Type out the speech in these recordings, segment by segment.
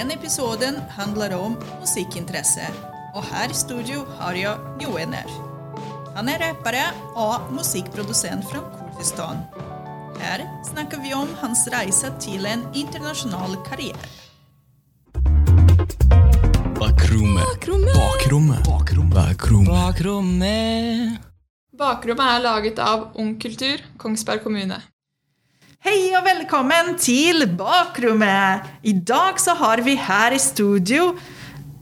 Den episoden handler om musikkinteresse, og her i studio har jeg Joener. Han er rappare og musikkprodusent fra Kurdistan. Her snakker vi om hans reise til en internasjonal karriere. Bakrommet. Bakrommet. Bakrommet. Bakrommet. Bakrommet er laget av Ung Kultur, Kongsberg kommune. Hei og velkommen til Bakrommet! I dag så har vi her i studio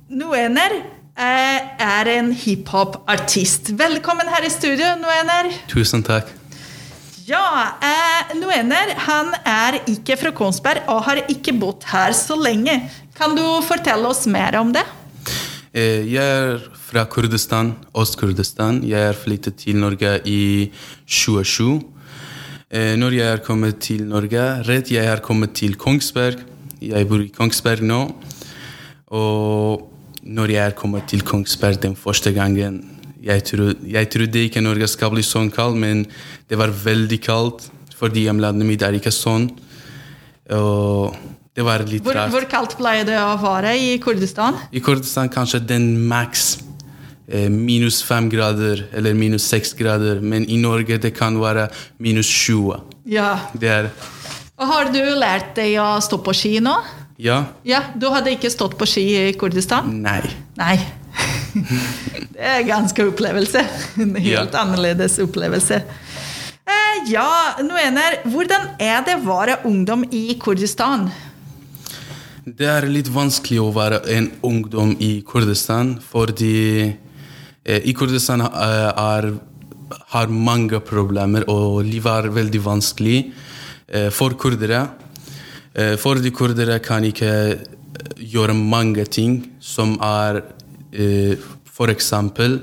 Noener eh, er en hiphop-artist. Velkommen her i studio, Noener. Tusen takk. Ja, eh, Noener han er ikke fra Kongsberg og har ikke bodd her så lenge. Kan du fortelle oss mer om det? Eh, Jeg er fra Kurdistan, Øst-Kurdistan. Jeg er flyttet til Norge i 2020. Eh, Når jeg er kommet til Norge, rett jeg er kommet til Kongsberg. Jeg bor i Kongsberg nå. Og når jeg er kommet til Kongsberg den første gangen Jeg, tro, jeg trodde ikke Norge skal bli sånn kaldt, men det var veldig kaldt. Fordi hjemlandet mitt er ikke sånn. Og det var litt Hvor, rart. hvor kaldt pleier det å være i Kurdistan? I Kurdistan kanskje den maks minus fem grader eller minus seks grader, men i Norge det kan være minus 20. Ja. Og har du lært deg å stå på ski nå? Ja? Ja, Du hadde ikke stått på ski i Kurdistan? Nei. Nei. Det er ganske opplevelse. En helt Ja. annerledes opplevelse. Eh, ja, Nuener, hvordan er det å være ungdom i Kurdistan? Det er litt vanskelig å være en ungdom i Kurdistan, fordi eh, i Kurdistan eh, er, har mange problemer, og livet er veldig vanskelig eh, for kurdere. For de kurdere kan ikke eh, gjøre mange ting som er eh, For eksempel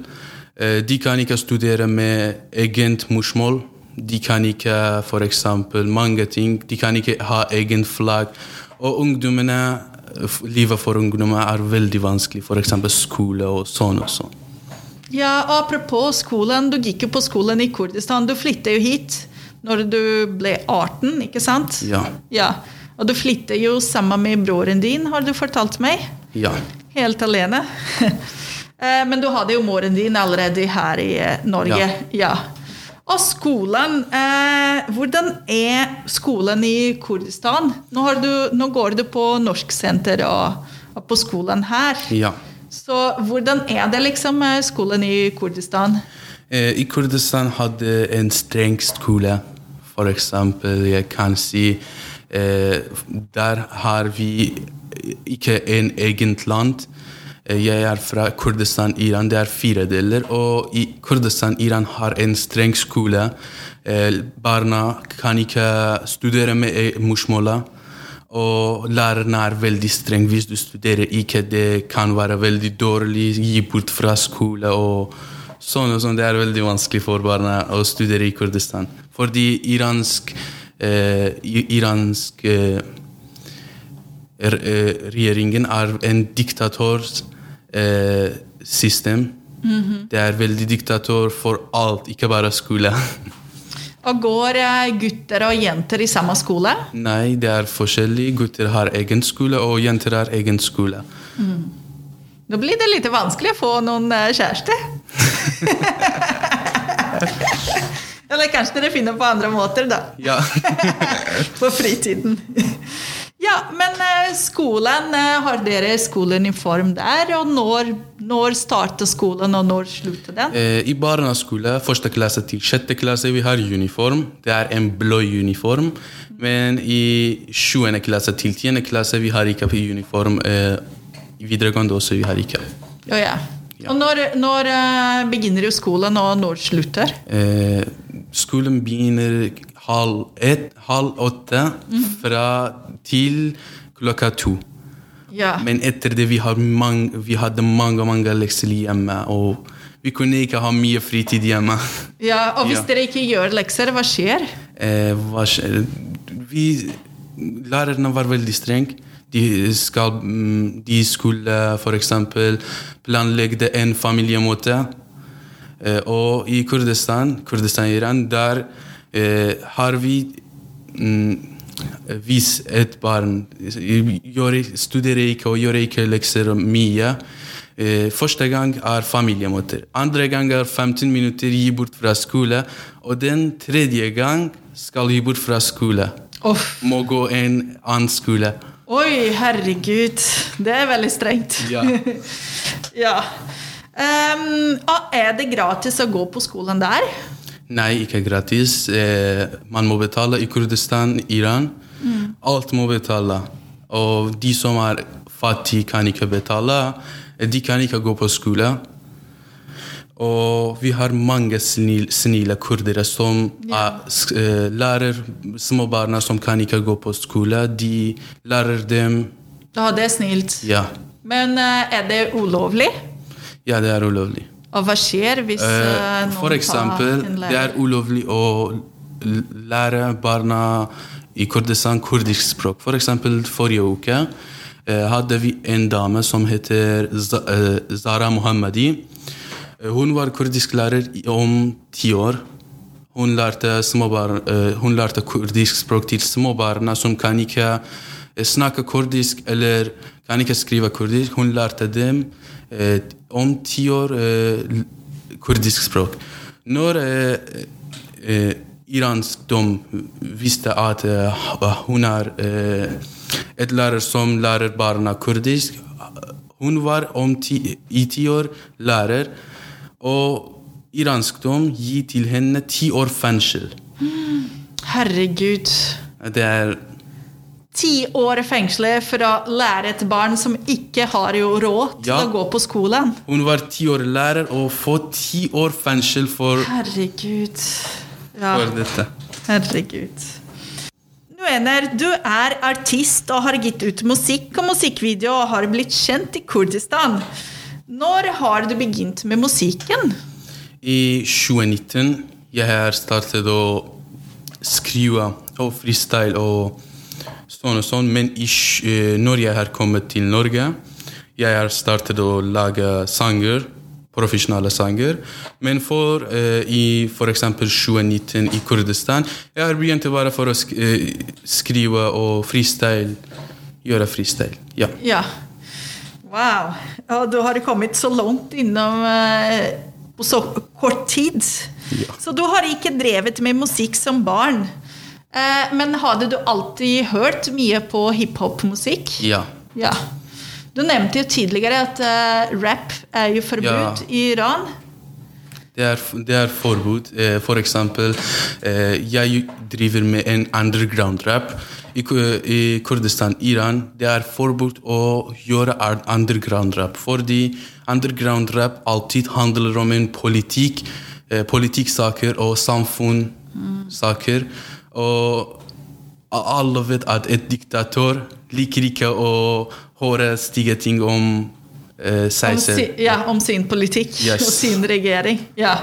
eh, De kan ikke studere med eget morsmål. De kan ikke eksempel mange ting. De kan ikke ha egen flagg. Og ungdommene, livet for ungdommer er veldig vanskelig. F.eks. skole og sånn og sånn. Ja, Apropos skolen, du gikk jo på skolen i Kurdistan. Du flyttet jo hit når du ble 18, ikke sant? Ja. ja. Og du flyttet jo sammen med broren din, har du fortalt meg. Ja. Helt alene. Eh, Men du hadde jo moren din allerede her i eh, Norge. Ja. Ja. Og skolen. Eh, hvordan er skolen i Kurdistan? Nå, har du, nå går du på norsksenter og, og på skolen her. ja. Så hvordan er det liksom skolen i Kurdistan? Eh, I Kurdistan hadde en streng skole. For eksempel, jeg kan si eh, Der har vi ikke en eget land. Eh, Jeg er fra Kurdistan, Iran. Det er fire deler. Og i Kurdistan, Iran har en streng skole. Barna kan ikke studere med morsmålet. Og lærerne er veldig streng. Hvis du studerer ikke, det kan være veldig dårlig. Gi bort fra skole og sånn og sånn. Det er veldig vanskelig for barna å studere i Kurdistan. Fordi iransk, eh, iransk eh, er, eh, regjeringen er en diktatorsystem. eh, system. Det er veldig diktator for alt, ikke bare skole. Og går eh, gutter og jenter i samme skole? Nei, det er forskjellig. Gutter har egen skole, og jenter har egen skole. Da blir det litt vanskelig å få noen eh, kjæreste. Eller kanskje dere finner på andre måter, da. Ja. På fritiden. Ja, men eh, skolen, eh, har dere skoleuniform der? Og når, når starter skolen, og når slutter den? Eh, I barneskole, første klasse til sjette klasse, vi har uniform. Det er en blå uniform. Men i sjuende klasse til tiende klasse, vi har ikke uniform. I videregående også, vi har ikke. Ja, ja. Ja. Og når, når begynner jo skolen, og når slutter? Eh, skolen begynner halv, ett, halv åtte fra til klokka to. Ja. Men etter det vi, har mang, vi hadde mange mange lekser hjemme, og vi kunne ikke ha mye fritid hjemme. ja og hvis Ja. dere ikke gjør lekser, hva skjer? Eh, hva skjer? Vi, lærerne var veldig strenge. De, skal, mm, de skulle eksempel planlegge en familiemåte. Eh, og i Kurdistan, Kurdistan Iran, der eh, har vi mm, hvis et barn gjør, studerer ikke og gjør ikke lekser mye Første gang er familiemøter. Andre gang er 15 minutter gi bort fra skole. Og den tredje gang skal gi bort fra skole. Uff. Må gå en annen skole. Oi, herregud. Det er veldig strengt. Ja. ja. Um, er det gratis å gå på skolen der? Nei, ikke gratis. Eh, man må betale i Kurdistan, Iran. Alt må betale. Og de som er fattige, kan ikke betale. Eh, De kan ikke gå på skole. Og vi har mange snille, snille kurdere som er, s- eh, lærer små barna som kan ikke gå på skole. De lærer dem Ja, det er snilt. Ja, Men er det ulovlig? ja det er ulovlig. Skjer hvis eh, Eh, noen For eksempel, det er ulovlig å lære barna i Kurdistan kurdisk språk. For eksempel forrige uke eh, hadde vi en dame som heter eh, Zara Mohammadi. Eh, Hun var kurdisklærer om ti år. Hun lærte, småbarn, eh, hun lærte kurdisk språk til småbarna som kan ikke eh, snakke kurdisk eller kan ikke skrive kurdisk. Hun lærte dem eh, om ti år eh, kurdisk språk. Når eh, eh, iransk dom visste at eh, hun er eh, et lærer som lærer barna kurdisk, hun var om ti, i ti år lærer, og iransk dom gir til henne ti år fengsel. Herregud. Det er Ti år i fengselet for å lære et barn som ikke har jo råd til Ja. å gå på skolen. Hun var ti år lærer og får ti år fengsel for, Herregud. Ja, for dette. herregud. Nuener, du er artist og har gitt ut musikk og musikkvideo og har blitt kjent i Kurdistan. Når har du begynt med musikken? I 2019 jeg har startet å skrive og freestyle og sånn og sånn, men ikke, eh, når jeg har kommet til Norge, jeg har startet å lage sanger, profesjonelle sanger, men for uh, i f.eks. eksempel 2019 i Kurdistan, jeg har begynt bare for å sk uh, skrive og freestyle, gjøre freestyle, ja. Ja. Wow. Ja, du har kommet så langt innom uh, på så kort tid. Ja. Så du har ikke drevet med musikk som barn. Eh, men hadde du alltid hørt mye på hiphop-musikk? Ja. Ja. Du nevnte jo tidligere at eh, rap er jo forbudt Ja. i Iran. Det er, det er forbud. Eh, For eksempel, jeg driver med en underground rap. I, I Kurdistan, Iran, det er forbudt å gjøre ar- underground rap. Fordi underground rap alltid handler om en politikk, eh, politikksaker og samfunnssaker. Og alle vet at et diktator liker ikke å høre stygge ting om eh, seg Om, si, ja, om sin politikk Yes. og sin regjering. Ja.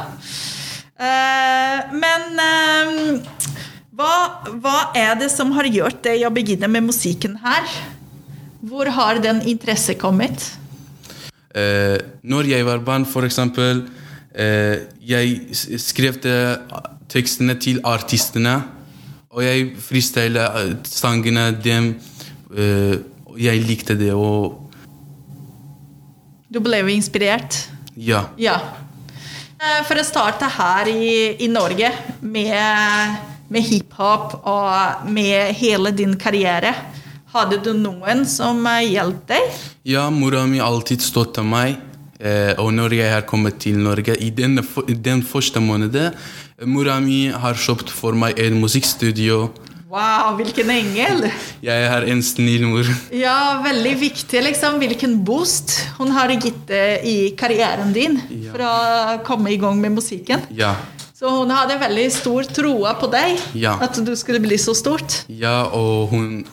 Eh, men eh, hva, hva er det som har gjort det å begynne med musikken her? Hvor har den interesse kommet? Eh, når jeg var barn, eksempel eh, Jeg skrev tekstene til artistene. Og jeg freestyla eh, sangene dem. Eh, jeg likte det, og Du ble inspirert? ja. Ja. Eh, For å starte her i, i Norge med, med hiphop og med hele din karriere, hadde du noen som hjalp deg? Ja, mora mi alltid støtta meg. Eh, og når jeg har kommet til Norge, i den, den første måneden Mora mi har kjøpt for meg en musikkstudio. Wow, hvilken engel! Jeg har en snill mor. Ja, veldig viktig, liksom. Hvilken boost hun har gitt deg i karrieren din Ja. for å komme i gang med musikken. Ja. Så hun hadde veldig stor troa på deg, Ja. at du skulle bli så stort. Ja, og hun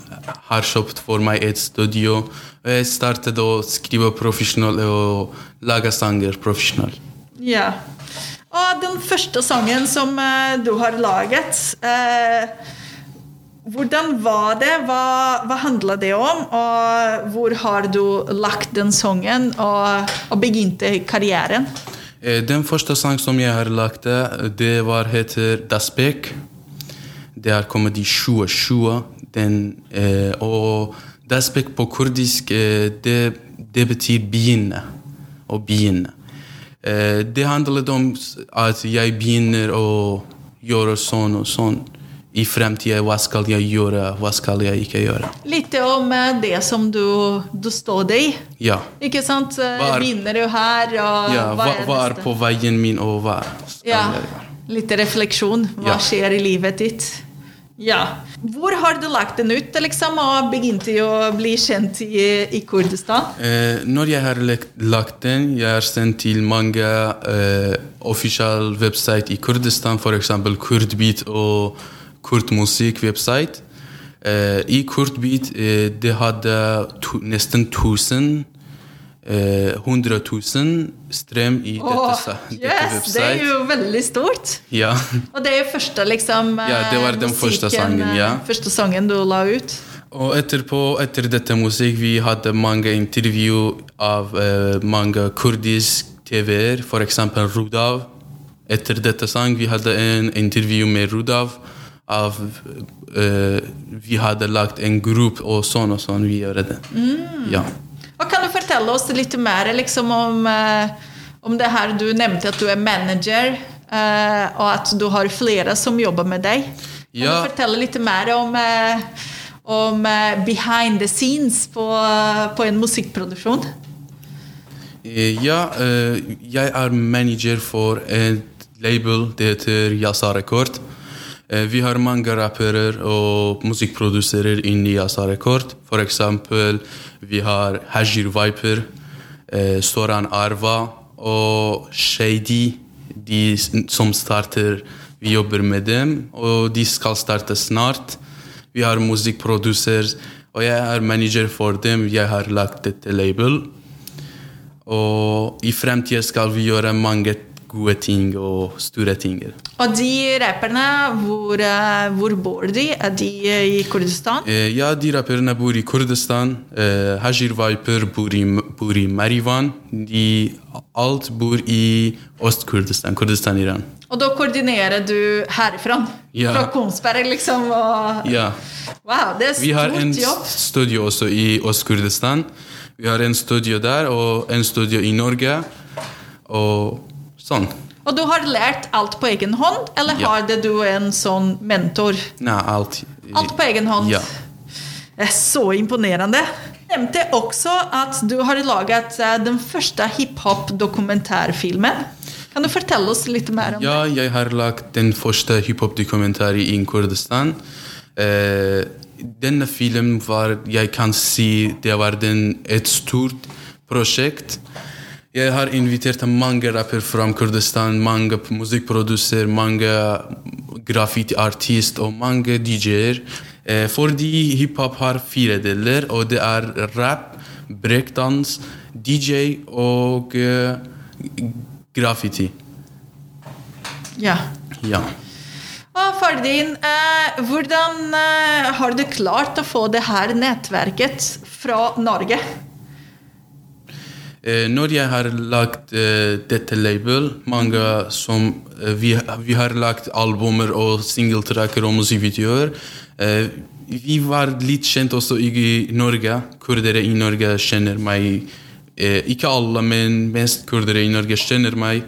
har kjøpt for meg et studio. Jeg startet å skrive profesjonelt og lage sanger profesjonelt. Ja. Og den første sangen som uh, du har laget uh, Hvordan var det? Hva, hva handla det om? Og hvor har du lagt den sangen og, og begynte karrieren? Eh, Den første sang som jeg har lagt, det var heter Daspek. Det har kommet i 2020. Den, eh, og despekt på kurdisk, eh, det, det betyr begynne. Å begynne. Eh, det handler om at jeg begynner å gjøre sånn og sånn. I fremtiden, hva skal jeg gjøre, hva skal jeg ikke gjøre? Litt om eh, det som du, du står deg i. Ja. Ikke sant? Minner er- du her, og ja hva, hva er på veien min, og hva skal Ja, jeg gjøre? litt refleksjon. Hva Ja. skjer i livet ditt? Ja. Hvor har du lagt den ut, liksom, og begynte å bli kjent i, i Kurdistan? Eh, når jeg har lagt, den, jeg har sendt til mange eh, offisielle website i Kurdistan, f.eks. Kurdbit og Kurdmusikk-website. Uh, I Kurdbeat uh, det hadde to, nesten 1000 eh, 100 000 strøm i dette, sa- dette yes, det er jo veldig stort. Ja. Og det er jo første, liksom Ja, det var eh, den første sangen, ja. eh, Første sangen du la ut. Og etterpå, etter dette musikk, vi hadde mange intervju av eh, mange kurdisk TV-er, f.eks. Rudav. Etter dette sang, vi hadde en intervju med Rudav. Av, uh, vi hadde lagt en gruppe, og sånn og sånn vi gjør det. Ja. Og kan du fortelle oss litt mer liksom, om, eh, om det her du nevnte at du er manager, uh, og at du har flere som jobber med deg? Kan Ja. du fortelle litt mer om, om eh, behind the scenes på, på en musikkproduksjon? Ja, jeg er manager for et label, det heter Yasa Record. Eh, vi har mange rappere og musikkprodusere inni Asa Rekord. For eksempel, vi har Hajir Viper, eh, Soran Arva og Shady, de som starter Vi jobber med dem, og de skal starte snart. Vi har musikkproduser, og jeg er manager for dem. Jeg har lagt dette label. Og i fremtiden skal vi gjøre mange gode ting og store ting. Og de rapperne, hvor, eh, hvor bor de? Er de eh, i Kurdistan? Eh, ja, de rapperne bor i Kurdistan. Eh, Hajir Viper bor i, bor i Marivan. De, alt bor i Øst-Kurdistan, Kurdistan-Iran. Og da koordinerer du herfra? Ja. Fra Kongsberg, liksom? Og... Ja. Wow, det er stort Vi har en jobb. studio også i Øst-Kurdistan. Vi har en studio der og en studio i Norge. Og sånn. Og du har lært alt på egen hånd, eller Ja. har det du en sånn mentor? Nei, alt. Alt på egen hånd? Ja. Det så imponerende. Jeg nevnte også at du har laget eh, den første hiphop-dokumentarfilmen. Kan du fortelle oss litt mer om Ja, jeg har laget den første hiphop-dokumentaren i Kurdistan. Eh, denne filmen var, jeg kan si, det var den, et stort prosjekt. Jeg har invitert mange rapper fra Kurdistan, mange musikkproduser, mange graffiti-artist og mange DJ-er. Eh, fordi hiphop har fire deler, og det er rap, breakdans, DJ og eh, graffiti. Ja. Ja. Og Fardin, eh, hvordan eh, har du klart å få det her nettverket fra Norge? Når jeg har lagt dette label, mange som eh, vi, vi har lagt albumer og singletracker og musikkvideoer. Eh, vi var litt kjent også i Norge. Kurdere i Norge kjenner meg. Eh, ikke alle, men mest kurdere i Norge kjenner meg.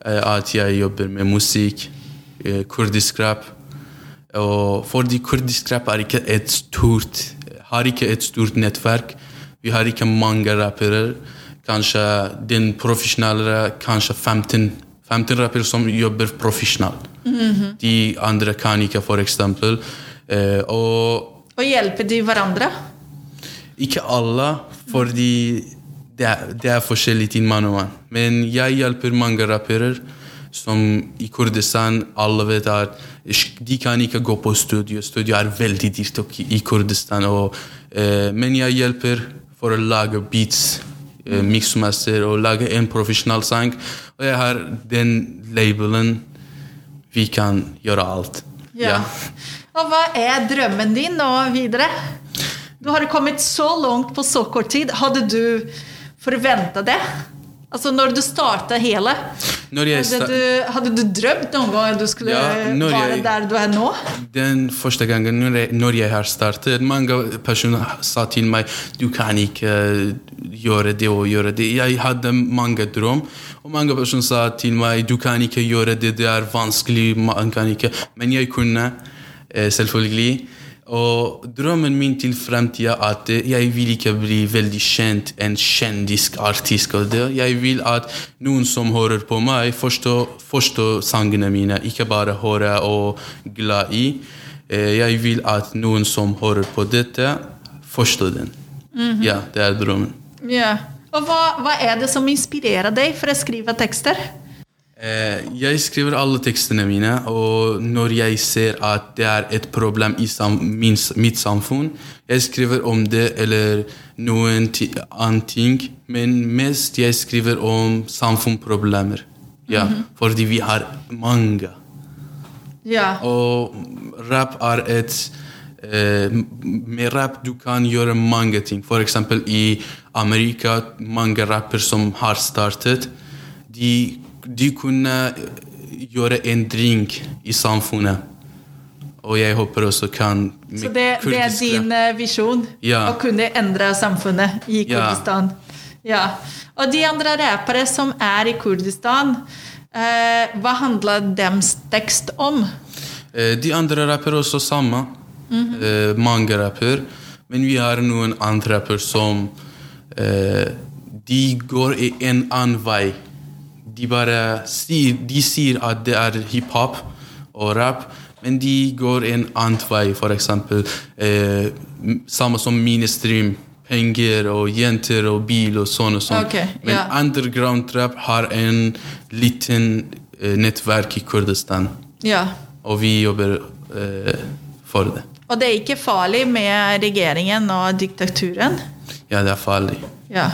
At jeg jobber med musikk, kurdisk rap. Og fordi kurdisk rap er ikke et stort, har ikke et stort nettverk. Vi har ikke mange rappere. Kanskje den profesjonelle Kanskje 15, 15 rappere som jobber profesjonelt. De andre kan ikke, eksempel. Eh, og Og hjelper de hverandre? ikke alle, fordi det er, det er forskjellig til mann og mann. Men jeg hjelper mange rappere som i Kurdistan alle vet at de kan ikke gå på studio. Studio er veldig dyrt i Kurdistan. Og, eh, men jeg hjelper for å lage beats, eh, og lage en profesjonell sang. Og jeg har den labelen Vi kan gjøre alt. Ja. Og hva er drømmen din nå videre? Du har kommet så langt på så kort tid. Hadde du forventa det? Altså når du starta hele? Hadde du, hadde du drømt noen gang at du skulle Ja, være jeg- der du er nå? Den første gangen når jeg, når jeg har startet, mange personer sa til meg du kan ikke gjøre det og gjøre det. Jeg hadde mange drøm, og mange personer sa til meg du kan ikke gjøre det, det er vanskelig, man kan ikke. Men jeg kunne, eh, selvfølgelig. Og drømmen min til fremtiden er at eh, jeg vil ikke bli veldig kjent, en kjendisk artist. Og det. Jeg vil at noen som hører på meg, forstår, forstår sangene mine, ikke bare hører og glad i. Eh, Jeg vil at noen som hører på dette, forstår den. Ja, det er drømmen. Ja. Og hva, hva er det som inspirerer deg for å skrive tekster? Eh, Jeg skriver alle tekstene mine, og når jeg ser at det er et problem i mitt samfunn, jeg skriver om det eller noen annen ting, men mest jeg skriver om samfunnsproblemer. Ja, fordi vi har mange. Ja. Og rap er et eh, Med rap du kan gjøre mange ting. Eksempel i Amerika, mange rapper som har startet, de, de kunne gjøre endring i samfunnet. Og jeg håper også kan Så det, det er din eh, visjon? Ja. Å kunne endre samfunnet i Kurdistan? Ja. Og de andre rappere som er i Kurdistan, eh, hva handler deres tekst om? Eh, De andre rapper også samme. eh, mange rapper. Men vi har noen andre rapper som eh, De går i en annen vei. De bare sier, de sier at det er hiphop og rap, men de går en annen vei. Eksempel eh, samme som mainstream. Penger og jenter og bil og sånn og sånn. Okay, men yeah. underground rap har en liten eh, nettverk i Kurdistan. Ja. Og vi jobber eh, for det. Og det er ikke farlig med regjeringen og diktaturen? Ja, det er farlig. Ja.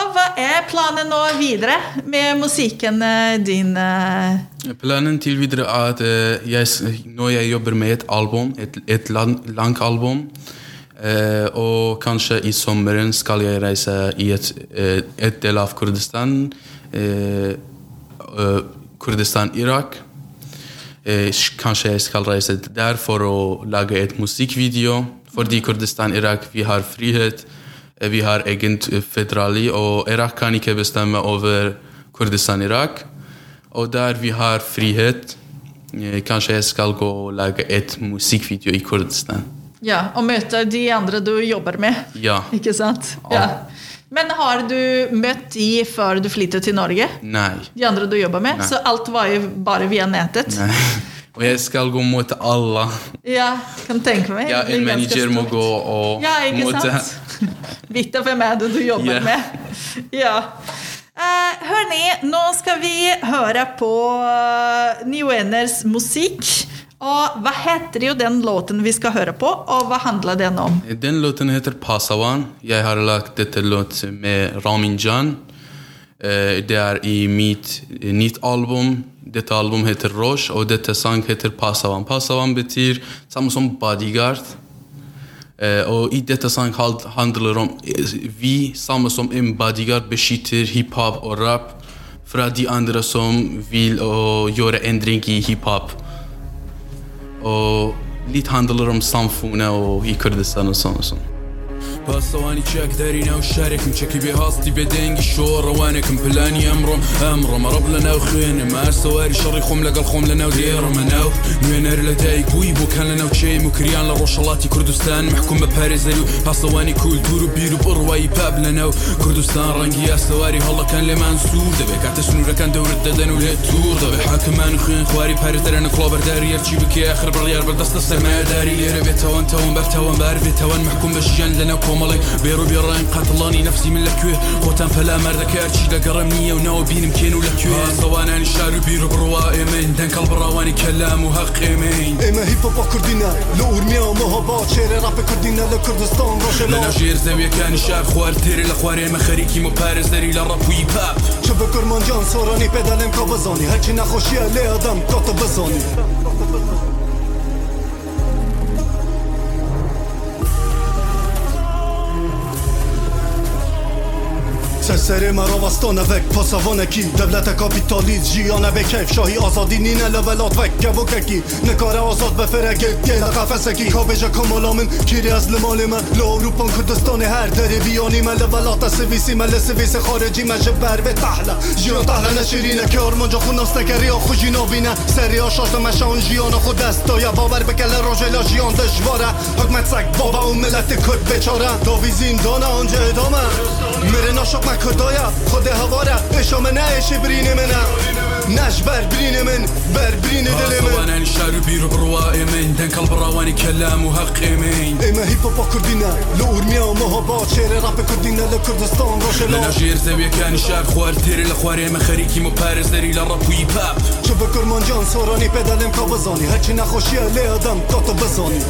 Og hva er planen nå videre med musikken eh, din? eh? Planen til videre er at eh, jeg, når nå jeg jobber med et album, et, et lang, langt album, og kanskje i sommeren skal jeg reise i et, et del av Kurdistan, Kurdistan-Irak. Eh, kanskje jeg skal reise der for å lage et musikkvideo, fordi Kurdistan-Irak vi har frihet, vi har egen føderali, og Irak kan ikke bestemme over Kurdistan-Irak. Og der vi har frihet, eh, kanskje jeg skal gå og lage et musikkvideo i Kurdistan. Ja, og møte de andre du jobber med? Ja. Ikke sant? Ja. Ja. Men har du møtt de før du flyttet til Norge? Nei. De andre du jobber med? Nei. Så alt var jo bare via nettet? Nei. Og jeg skal gå mot alle. Ja, kan tenke meg. Ja, en manager må gå og Ja, ikke mot sant? Vite hvem er det du jobber yeah. med. Ja. Eh, hør ni, nå skal vi høre på uh, New Eners musikk. Og hva heter jo den låten vi skal høre på, og hva handler den om? Den låten heter Pasawan. Jeg har lagt dette låt med Ramin Jan. Eh, Det er i mitt eh, nytt album. Dette album heter Rosh, og dette sang heter Pasavan. Pasavan betyr samme som bodyguard. Eh, Og i dette sang handler handler om vi, samme som en bodyguard, beskytter hiphop og rap fra de andre som vil gjøre endring i hiphop. Og litt handler om samfunnet og i Kurdistan og sånn og sånn. پاسەوانی چاک دارینە و شارێکم. چەکی بێ هەاستی بێدەنگی شۆ ڕەوانێکم. پلانی ئەمڕۆم ئەمڕۆمە ڕب لە ناو خوێنە مار سەواری شەڕی خۆم لەگەڵ خۆم لە ناو دێڕمە ناو نوێنەر لە دایک بووی بۆکان لە ناو چێم و کریان لە ڕۆژەڵاتی کوردستان. محکوم بە پارێزەری و پاسەوانی کولتور و بیر و پاب لە ناو کوردستان. ڕەنگی یا سەواری هەڵەکان لێمان سوور دەبێت کاتە سنوورەکان دەورت دەدەن و لێ تور دەبێ. حاکمان خوێن آخر بڕیار بەردەستە سەماداری لێرە بێتەوەن کۆمەڵی بێڕوبێڕایم قەتڵانی نفسی من لەکوێ خۆتان فەلا مەردەکەرچی دەگەڕم نییە و ناو بینم کێن و لەکوێ سەوانانی شار و بیر بڕوا ئێمەین دەنگڵ بڕاوانی کەلام و هەقێمەین ئێمە هیپۆپا کوردینە لە ئورمیەوەمەها با چێرە ڕاپە کوردینە لە کوردستان ڕۆژە لە ناژێر زەویەکانی شار خوار تێرە لە خوارێمە خەریکی و پارێزەری لە ڕەپوی پاپ چە بە کورمانجان سۆرانی پێدالێم کا بزانی هەرچی نەخۆشیە لێ ئەدەم بزانی. سر مرا وستانه وک. پاسوانه کی؟ دولت کاپیتالیز جیانه به کیف. شاهی آزادی نینه لولات وک. گبو ککی نکار آزاد به فرگت گل قفسه کی؟ کابجا کمالامن کیری از لمال من. لو اروپا کردستان هر دری بیانی من. لولات سویسی من. لسویس خارجی من. جبر به تحلا جیان تحلا نشیرینه که آرمان جا خوناست نگری ها خوشی نابینه سری ها شاشت مشان جیان. خود دست دایا. باور بکل راجلا جیان دشواره. حکمت سگ. بابا اون ملت کرد بچاره داوی زندانه آنجا ادامه. میره ناشق خدایا خدا هوارا اشام نعش برین منم. نش بر برين من بر برين دل من. وانا نشار بيرو بروائي من. دنك البراواني كلام وحقي من. اما هيبا با كردينا لو ارميا وما هبا شير راب كردينا لكردستان روشلا لنا جير زاوية كان شاب خوار تيري لخواري اما خريكي مو بارز داري لراب ويباب شبه كرمان جان سوراني بدلم كابزاني هرچي نخوشي لي ادم قطب بزاني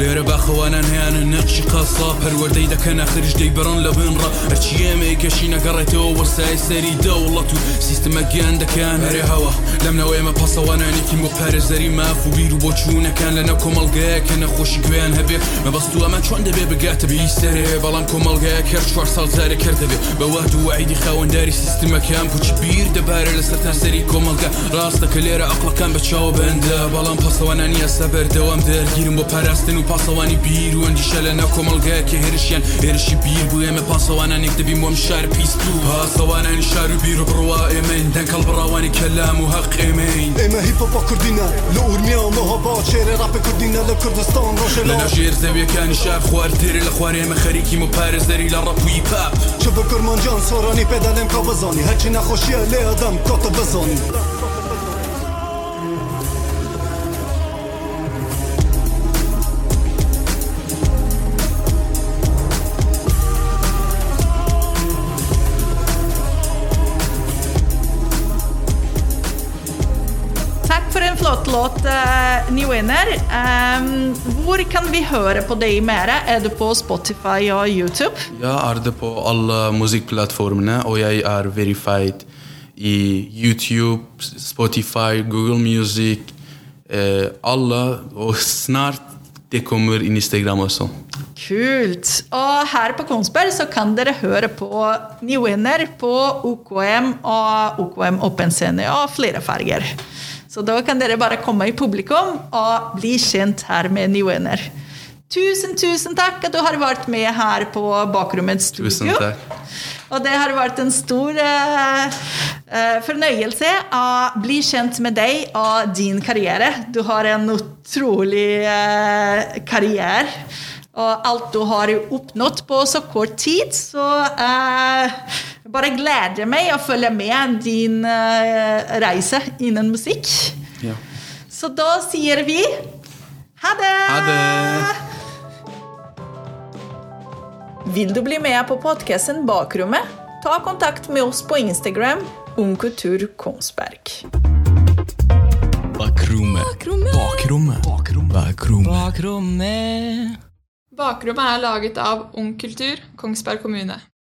لێرە باخەوانان هیانە نەقشی قاسا پەروەردەی دەکەن ئەخرش دەی بەڕۆن لە بنڕە هەرچی ئێمە گەشی نەگەڕێتەوە وەسای سەری دەوڵەت و سیستمە گیان دەکەیان هەرێ هەوە لەم نەوە ئێمە پاسەوانانێکی بۆ پارێزەری ماف و بیر و بۆ چوونەکان لە نەو کۆمەلگەیە کە نەخۆشی گوێیان هەبێ. مەبەست و ئەمە چۆن دەبێ بگاتە بی سەرێ بەڵام کۆمەلگەیە کەر چوار ساڵ جارێ کرد دەبێ بەوا دووعیدی خاوەنداری سیستمەکان پوچ بیر دەبارە لەسەر تاسەری کۆمەلگە ڕاستەکە لێرە ئەقلەکان بە چاوە بەندە بەڵام پاسەوانانی ئەستا بەردەوام دەرگیرم بۆ پاراستن و پاسەوانی بیر و ئەندیشە لە نەکۆمەلگەیە کە هێرشیان هێرشی بیر بوو ئێمە پاسەوانان نێکدەبیم وەم شار پیست و پاسەوانانی شار و بیر و بڕوا ئێمەین دەنگکەڵ بڕاوانی کەلام و حەق ئێمەین ئێمە هیپۆپا کوردینە لە ئورمیا و مەهەبا چێرە ڕاپە کوردینە لە کوردستان ڕۆژە لە نەژێر زەویەکانی شار خواردێرە لە خوارێ ئێمە خەریکی و پارێزەری لە ڕەپووی پاپ چ بە کرمانجان سۆرانی پێدالێم کا بزانی هەرچی نەخۆشیە لێ ئەدەم کۆتە بزانی. For en flott låt, uh, New Winner. Um, hvor kan vi høre på deg mer? Er du på Spotify og YouTube? Jeg er det på alle musikkplattformene, og jeg er verified i YouTube, Spotify, Google Music, uh, alle. Og snart det kommer Instagram også. Kult. Og her på Kongsberg så kan dere høre på New Winner på OKM og OKM Open Scene og flere farger. Så da kan dere bare komme i publikum og bli kjent her med New Winner. Tusen, tusen takk at du har vært med her på Bakrommets studio. Tusen takk. Og det har vært en stor uh, uh, fornøyelse å bli kjent med deg og din karriere. Du har en utrolig uh, karriere. Og alt du har oppnådd på så kort tid. Så eh, bare gleder meg å følge med din uh, reise innen musikk. Ja. Så da sier vi ha det! Ha det! Vil du bli med på podcasten Bakrommet? Ta kontakt med oss på Instagram Ungkultur Kongsberg. Bakrommet. Bakrommet. Bakrommet. Bakrommet er laget av Ung Kultur, Kongsberg kommune.